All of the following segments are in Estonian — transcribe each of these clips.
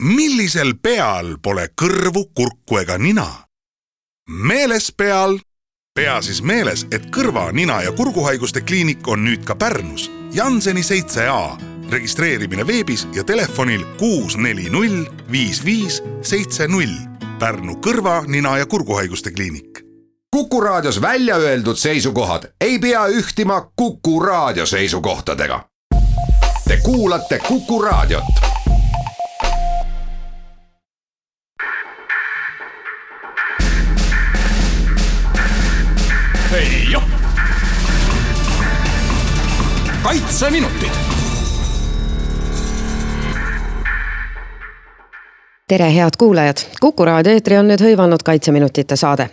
millisel peal pole kõrvu, kurku ega nina? meeles peal. pea siis meeles, et kõrva, nina ja kurguhaiguste kliinik on nüüd ka Pärnus, Janseni seitse A. registreerimine veebis ja telefonil kuus, neli, null, viis, viis, seitse, null. Pärnu kõrva, nina ja kurguhaiguste kliinik. kuku raadios välja öeldud seisukohad ei pea ühtima Kuku raadio seisukohtadega. Te kuulate Kuku raadiot Veijo. kaitseminutid. tere, head kuulajad, Kuku raadio eetri on nüüd hõivanud Kaitseminutite saade.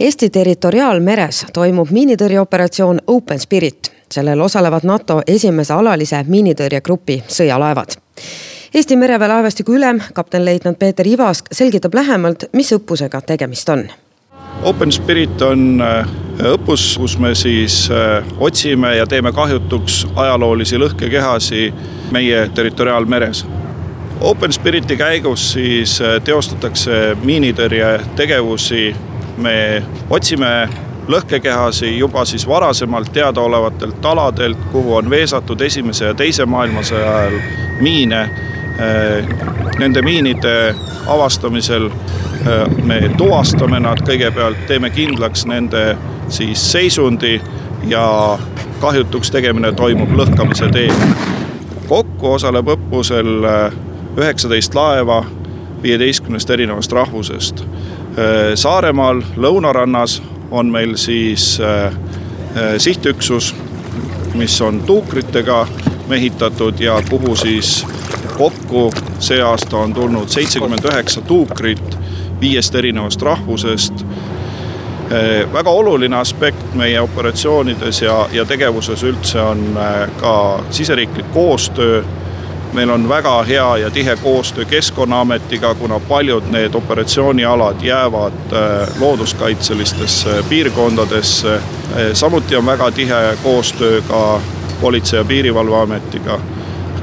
Eesti territoriaalmeres toimub miinitõrjeoperatsioon Open Spirit. sellel osalevad NATO esimese alalise miinitõrjegrupi sõjalaevad Eesti mereväe laevastiku ülem, kaptenleitnant Peeter Ivask selgitab lähemalt, mis õppusega tegemist on Open Spirit on äh, õppus, kus me siis äh, otsime ja teeme kahjutuks ajaloolisi lõhkekehasi meie territoriaalmeres. Open Spiriti käigus siis äh, teostatakse miinitõrjetegevusi, me otsime lõhkekehasi juba siis varasemalt teadaolevatelt aladelt, kuhu on veesatud esimese ja teise maailmasõja ajal miine. Nende miinide avastamisel me tuvastame nad kõigepealt, teeme kindlaks nende siis seisundi ja kahjutuks tegemine toimub lõhkamise teel. kokku osaleb õppusel üheksateist laeva viieteistkümnest erinevast rahvusest. Saaremaal lõunarannas on meil siis sihtüksus, mis on tuukritega mehitatud ja kuhu siis kokku see aasta on tulnud seitsekümmend üheksa tuukrit viiest erinevast rahvusest. Eh, väga oluline aspekt meie operatsioonides ja, ja tegevuses üldse on eh, ka siseriiklik koostöö meil on väga hea ja tihe koostöö Keskkonnaametiga, kuna paljud need operatsioonialad jäävad eh, looduskaitselistesse piirkondadesse. samuti on väga tihe koostöö ka Politsei- ja Piirivalveametiga,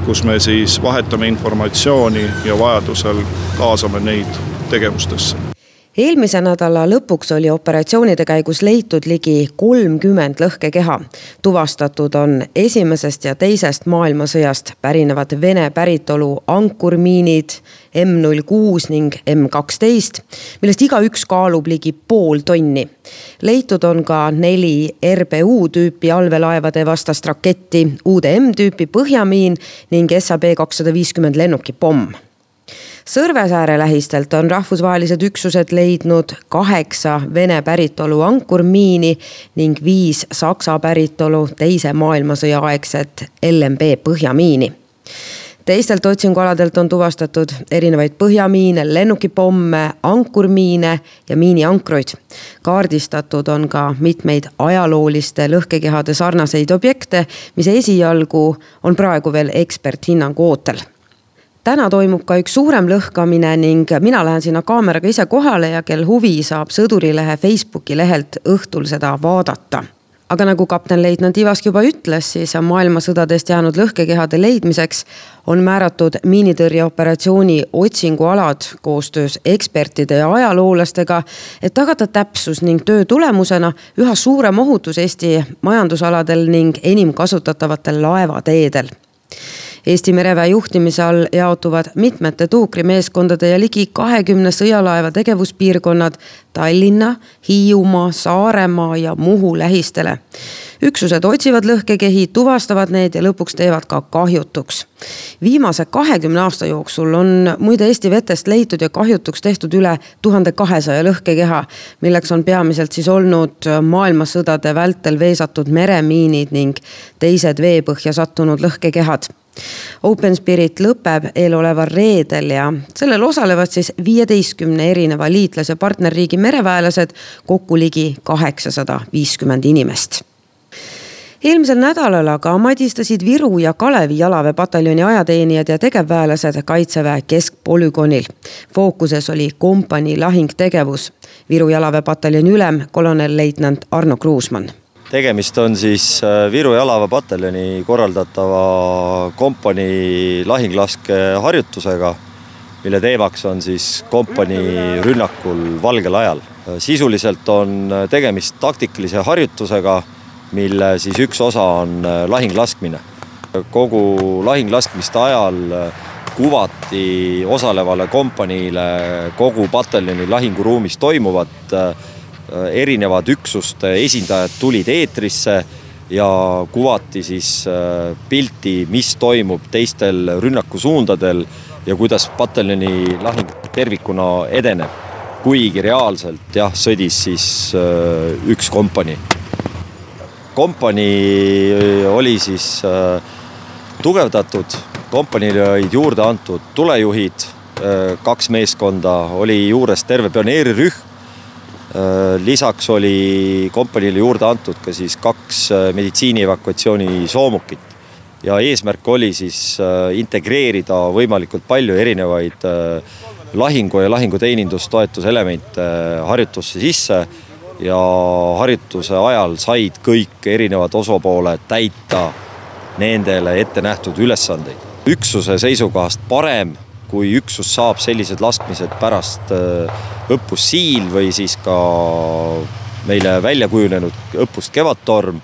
kus me siis vahetame informatsiooni ja vajadusel kaasame neid tegevustesse eelmise nädala lõpuks oli operatsioonide käigus leitud ligi kolmkümmend lõhkekeha. tuvastatud on esimesest ja teisest maailmasõjast pärinevad Vene päritolu ankurmiinid M null kuus ning M kaksteist, millest igaüks kaalub ligi pool tonni. leitud on ka neli RBU tüüpi allveelaevade vastast raketti, UDM tüüpi põhjamiin ning SAB kakssada viiskümmend lennukipomm Sõrvesaare lähistelt on rahvusvahelised üksused leidnud kaheksa Vene päritolu ankurmiini ning viis Saksa päritolu teise maailmasõja aegset LMB põhjamiini teistelt otsingualadelt on tuvastatud erinevaid põhjamiine, lennukipomme, ankurmiine ja miiniankruid. kaardistatud on ka mitmeid ajalooliste lõhkekehade sarnaseid objekte, mis esialgu on praegu veel eksperthinnangu ootel täna toimub ka üks suurem lõhkamine ning mina lähen sinna kaameraga ise kohale ja kel huvi, saab Sõdurilehe Facebooki lehelt õhtul seda vaadata. Aga nagu kaptenleitnant Ivask juba ütles, siis maailmasõdadest jäänud lõhkekehade leidmiseks on määratud miinitõrjeoperatsiooni otsingualad koostöös ekspertide ja ajaloolastega, et tagada täpsus ning töö tulemusena üha suurem ohutus Eesti majandusaladel ning enim kasutatavatel laevateedel Eesti mereväe juhtimise all jaotuvad mitmete tuukrimeeskondade ja ligi kahekümne sõjalaeva tegevuspiirkonnad Tallinna, Hiiumaa, Saaremaa ja Muhu lähistele. üksused otsivad lõhkekehi, tuvastavad need ja lõpuks teevad ka kahjutuks. viimase kahekümne aasta jooksul on muide Eesti vetest leitud ja kahjutuks tehtud üle tuhande kahesaja lõhkekeha, milleks on peamiselt siis olnud maailmasõdade vältel veesatud meremiinid ning teised veepõhja sattunud lõhkekehad Open Spirit lõpeb eeloleval reedel ja sellel osalevad siis viieteistkümne erineva liitlas- ja partnerriigi mereväelased, kokku ligi kaheksasada viiskümmend inimest eelmisel nädalal aga madistasid Viru ja Kalevi jalaväepataljoni ajateenijad ja tegevväelased kaitseväe keskpolügoonil. fookuses oli kompanii lahingtegevus. Viru jalaväepataljoni ülem, kolonelleitnant Arno Kruusmann tegemist on siis äh, Viru jalaväepataljoni korraldatava kompanii lahinglaskeharjutusega, mille teemaks on siis kompanii rünnakul valgel ajal. sisuliselt on tegemist taktikalise harjutusega, mille siis üks osa on lahinglaskmine. kogu lahinglaskmiste ajal kuvati osalevale kompaniile kogu pataljoni lahinguruumis toimuvat. Erinevad üksuste esindajad tulid eetrisse ja kuvati siis pilti, mis toimub teistel rünnakusuundadel ja kuidas pataljoni lahing tervikuna edeneb. kuigi reaalselt jah, sõdis siis üks kompanii. kompanii oli siis tugevdatud kompaniile olid juurde antud tulejuhid, kaks meeskonda, oli juures terve pioneerirühm. Lisaks oli kompaniile juurde antud ka siis kaks meditsiini evakuatsiooni soomukit. ja eesmärk oli siis integreerida võimalikult palju erinevaid lahingu ja lahinguteenindustoetuselemente harjutusse sisse ja harjutuse ajal said kõik erinevad osapooled täita nendele ette nähtud ülesandeid üksuse seisukohast parem, kui üksus saab sellised laskmised pärast õppussiil või siis ka meile välja kujunenud õppust Kevadtorm.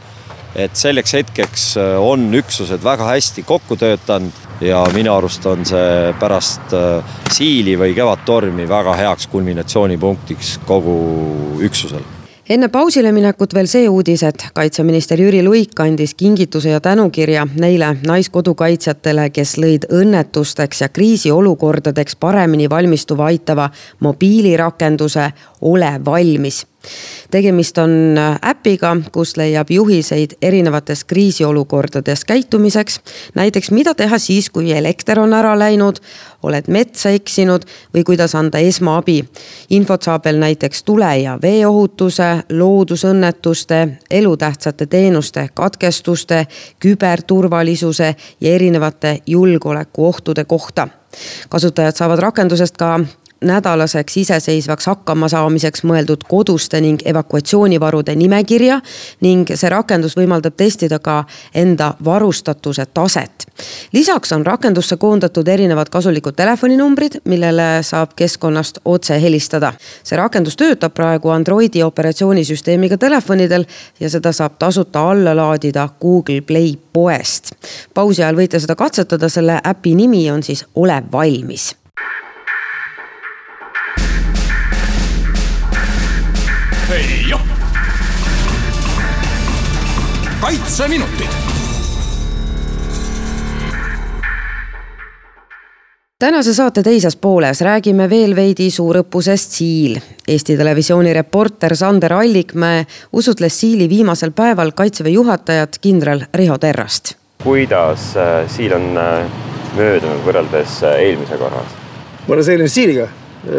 et selleks hetkeks on üksused väga hästi kokku töötanud ja minu arust on see pärast siili või Kevadtormi väga heaks kulminatsioonipunktiks kogu üksusel enne pausile minekut veel see uudis, et kaitseminister Jüri Luik andis kingituse ja tänukirja neile naiskodukaitsjatele, kes lõid õnnetusteks ja kriisiolukordadeks paremini valmistuva aitava mobiilirakenduse Ole valmis tegemist on äpiga, kus leiab juhiseid erinevates kriisiolukordades käitumiseks. näiteks, mida teha siis, kui elekter on ära läinud, oled metsa eksinud või kuidas anda esmaabi. infot saab veel näiteks tule- ja veeohutuse, loodusõnnetuste, elutähtsate teenuste katkestuste, küberturvalisuse ja erinevate julgeolekuohtude kohta kasutajad saavad rakendusest ka nädalaseks iseseisvaks hakkamasaamiseks mõeldud koduste ning evakuatsioonivarude nimekirja ning see rakendus võimaldab testida ka enda varustatuse taset. lisaks on rakendusse koondatud erinevad kasulikud telefoninumbrid, millele saab keskkonnast otse helistada. see rakendus töötab praegu Androidi operatsioonisüsteemiga telefonidel ja seda saab tasuta alla laadida Google Play poest. pausi ajal võite seda katsetada, selle äpi nimi on siis Ole valmis Veijo. kaitseminutid. tänase saate teises pooles räägime veel veidi suurõppusest Siil. Eesti Televisiooni reporter Sander Allikmäe usutles Siili viimasel päeval kaitseväe juhatajat kindral Riho Terrast. kuidas äh, Siil on äh, möödunud võrreldes äh, eelmise korraga? võrreldes eelmise Siiliga?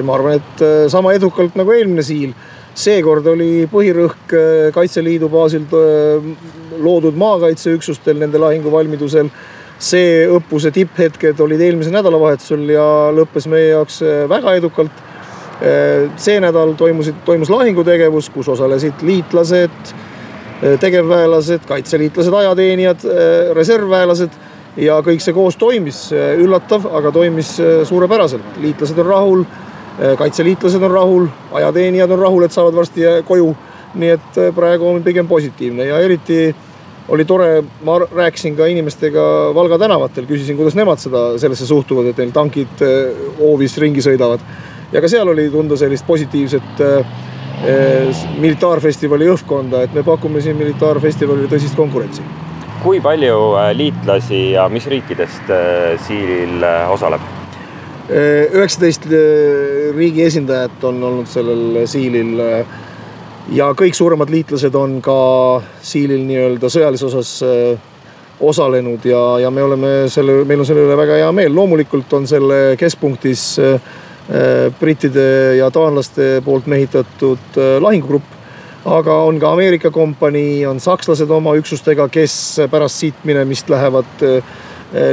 ma arvan, et sama edukalt nagu eelmine Siil seekord oli põhirõhk äh, Kaitseliidu baasil äh, loodud maakaitseüksustel nende lahinguvalmidusel. see õppuse tipphetked olid eelmisel nädalavahetusel ja lõppes meie jaoks äh, väga edukalt. see nädal toimusid, toimus lahingutegevus, kus osalesid liitlased, tegevväelased, kaitseliitlased, ajateenijad, reservväelased ja kõik see koos toimis, üllatav, aga toimis suurepäraselt, liitlased on rahul kaitseliitlased on rahul, ajateenijad on rahul, et saavad varsti äh, koju. nii et äh, praegu on pigem positiivne ja eriti oli tore, ma rääkisin ka inimestega Valga tänavatel, küsisin, kuidas nemad seda, sellesse suhtuvad, et neil tankid hoovis ringi sõidavad. ja ka seal oli tunda sellist positiivset eh, militaarfestivali õhkkonda, et me pakume siin militaarfestivalile tõsist konkurentsi. kui palju liitlasi ja mis riikidest Siilil osaleb? Üheksateist äh, riigi esindajat on olnud sellel siilil. Äh, ja kõik suuremad liitlased on ka siilil nii-öelda sõjalises osas äh, osalenud ja, ja me oleme selle, meil on selle üle väga hea meel. loomulikult on selle keskpunktis brittide ja taanlaste poolt mehitatud lahingugrupp. aga on ka Ameerika kompanii, on sakslased oma üksustega, kes pärast siit minemist lähevad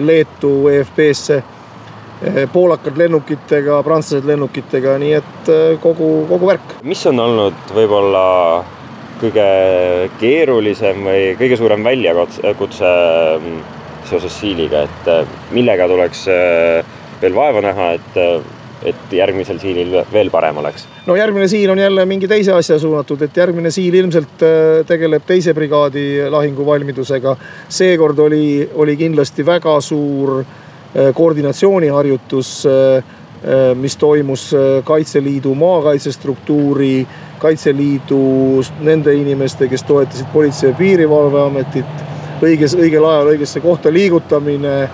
Leetu EFP-sse poolakad lennukitega, prantslased lennukitega, nii et eh, kogu, kogu värk. mis on olnud võib-olla kõige keerulisem või kõige suurem väljakutse mm, seoses Siiliga, et eh, millega tuleks veel vaeva näha, et et järgmisel siilil veel parem oleks? no järgmine siil on jälle mingi teise asja suunatud, et järgmine siil ilmselt tegeleb teise brigaadi lahinguvalmidusega. seekord oli, oli kindlasti väga suur äh, koordinatsiooniharjutus, mis toimus Kaitseliidu maakaitsestruktuuri, Kaitseliidu nende inimeste, kes toetasid Politsei- ja Piirivalveametit, õiges, õigel ajal õigesse kohta liigutamine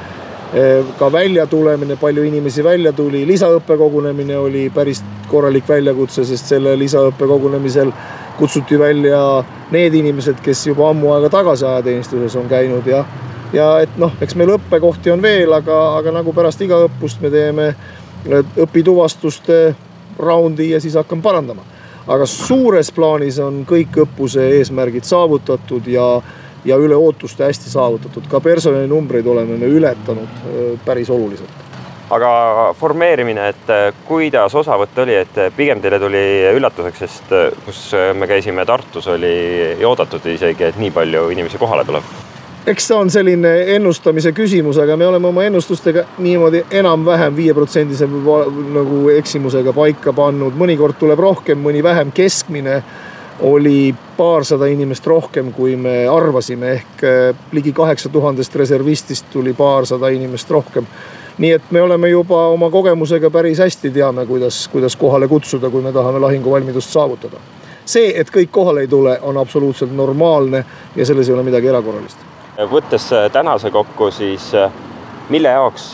ka väljatulemine, palju inimesi välja tuli, lisaõppekogunemine oli päris korralik väljakutse, sest selle lisaõppekogunemisel kutsuti välja need inimesed, kes juba ammu aega tagasi ajateenistuses on käinud ja ja et noh, eks meil õppekohti on veel, aga, aga nagu pärast iga õppust me teeme õpituvastuste raundi ja siis hakkame parandama. aga suures plaanis on kõik õppuse eesmärgid saavutatud ja ja üle ootuste hästi saavutatud, ka personalinumbreid oleme me ületanud äh, päris oluliselt aga formeerimine, et äh, kuidas osavõtt oli, et äh, pigem teile tuli üllatuseks, sest kus me käisime Tartus, oli oodatud isegi, et nii palju inimesi kohale tuleb? Eks see on selline ennustamise küsimus, aga me oleme oma ennustustega niimoodi enam-vähem viieprotsendise nagu eksimusega paika pannud, mõnikord tuleb rohkem, mõni vähem, keskmine oli paarsada inimest rohkem, kui me arvasime, ehk eh, ligi kaheksa tuhandest reservistist tuli paarsada inimest rohkem. nii et me oleme juba oma kogemusega päris hästi teame, kuidas, kuidas kohale kutsuda, kui me tahame lahinguvalmidust saavutada. see, et kõik kohale ei tule, on absoluutselt normaalne ja selles ei ole midagi erakorralist. Võttes eh, tänase kokku, siis eh, mille jaoks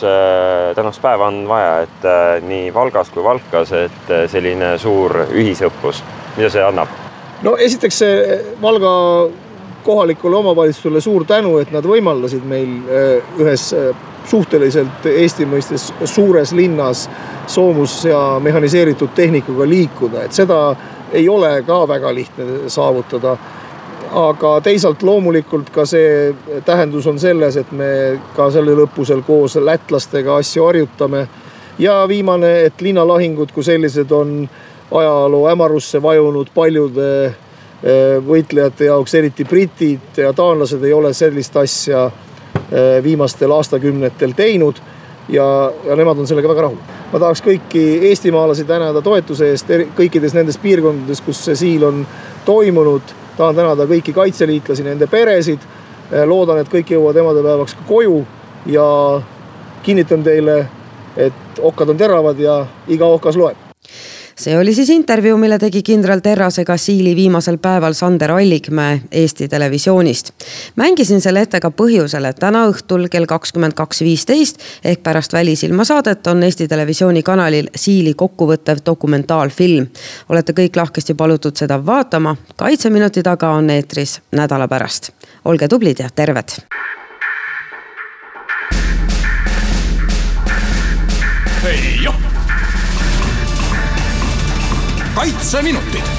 tänast päeva on vaja, et nii Valgas kui Valkas, et selline suur ühisõppus, mida see annab? no esiteks see Valga kohalikule omavalitsusele suur tänu, et nad võimaldasid meil ühes suhteliselt Eesti mõistes suures linnas soomus ja mehhaniseeritud tehnikuga liikuda, et seda ei ole ka väga lihtne saavutada. Aga teisalt loomulikult ka see tähendus on selles, et me ka sellel õppusel koos lätlastega asju harjutame. ja viimane, et linnalahingud kui sellised on ajaloo hämarusse vajunud paljude eh, võitlejate jaoks, eriti britid ja taanlased ei ole sellist asja eh, viimastel aastakümnetel teinud. ja, ja nemad on sellega väga rahul. ma tahaks kõiki eestimaalasi tänada toetuse eest kõikides nendes piirkondades, kus see siil on toimunud. Tahan tänada kõiki kaitseliitlasi, nende peresid. Eh, loodan, et kõik jõuavad emadepäevaks ka koju ja kinnitan teile, et okkad on teravad ja iga okas loeb see oli siis intervjuu, mille tegi kindral Terrasega Siili viimasel päeval Sander Allikmäe Eesti Televisioonist. mängisin selle ette ka põhjusel, et täna õhtul kell kakskümmend kaks viisteist ehk pärast Välisilma saadet on Eesti Televisiooni kanalil Siili kokkuvõttev dokumentaalfilm. olete kõik lahkesti palutud seda vaatama, kaitseminuti taga on eetris nädala pärast. olge tublid ja terved. Kaitseminutid